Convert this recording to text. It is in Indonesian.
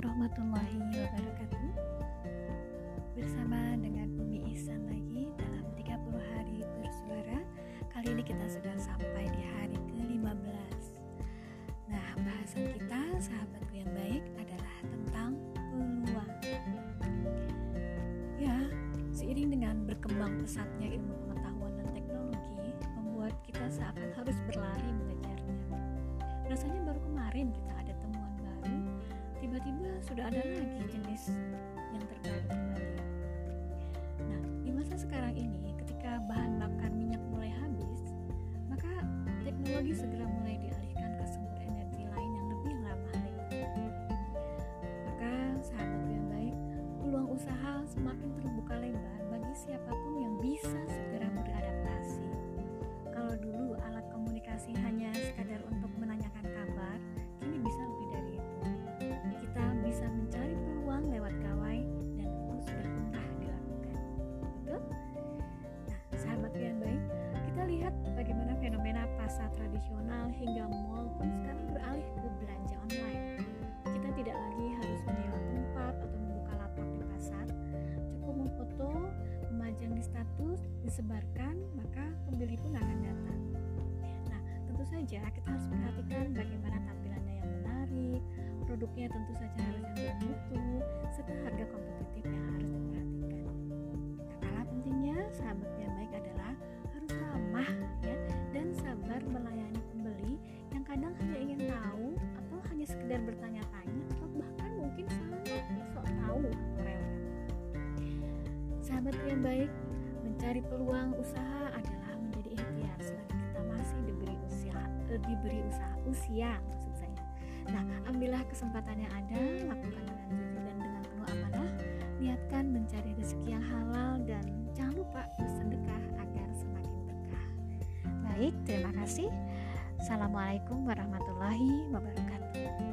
warahmatullahi wabarakatuh. Bersama dengan Umi Ihsan lagi dalam 30 hari bersuara. Kali ini kita sudah sampai di hari ke-15 Nah bahasan kita sahabatku yang baik adalah tentang peluang. Ya seiring dengan berkembang pesatnya ilmu pengetahuan dan teknologi Membuat kita seakan harus berlari mengejarnya. Rasanya baru kemarin kita tiba-tiba sudah ada lagi jenis yang terbaru kembali. Nah, di masa sekarang ini, ketika bahan bakar minyak mulai habis, maka teknologi segera mulai dialihkan ke sumber energi lain yang lebih ramah lingkungan. Maka, sahabatku yang baik, peluang usaha semakin terbuka lebar bagi siapa pun yang bisa tradisional hingga mall pun sekarang beralih ke belanja online. Kita tidak lagi harus menyewa tempat atau membuka lapak di pasar, cukup memfoto, memajang di status, disebarkan, maka pembeli pun akan datang. Nah, tentu saja kita harus perhatikan bagaimana tampilannya yang menarik, produknya tentu saja harus yang bermutu, serta harga kompetitif yang harus diperhatikan. Tak kalah pentingnya, sahabat bertanya-tanya atau bahkan mungkin sangat sok tahu atau. Sahabat yang baik, mencari peluang usaha adalah menjadi ikhtiar selagi kita masih diberi usia eh, diberi usaha usia maksud saya. Nah, ambillah kesempatan yang ada, lakukan dengan jujur dan dengan penuh amanah, niatkan mencari rezeki yang halal dan jangan lupa bersedekah agar semakin berkah. Baik, terima kasih. Assalamualaikum warahmatullahi wabarakatuh.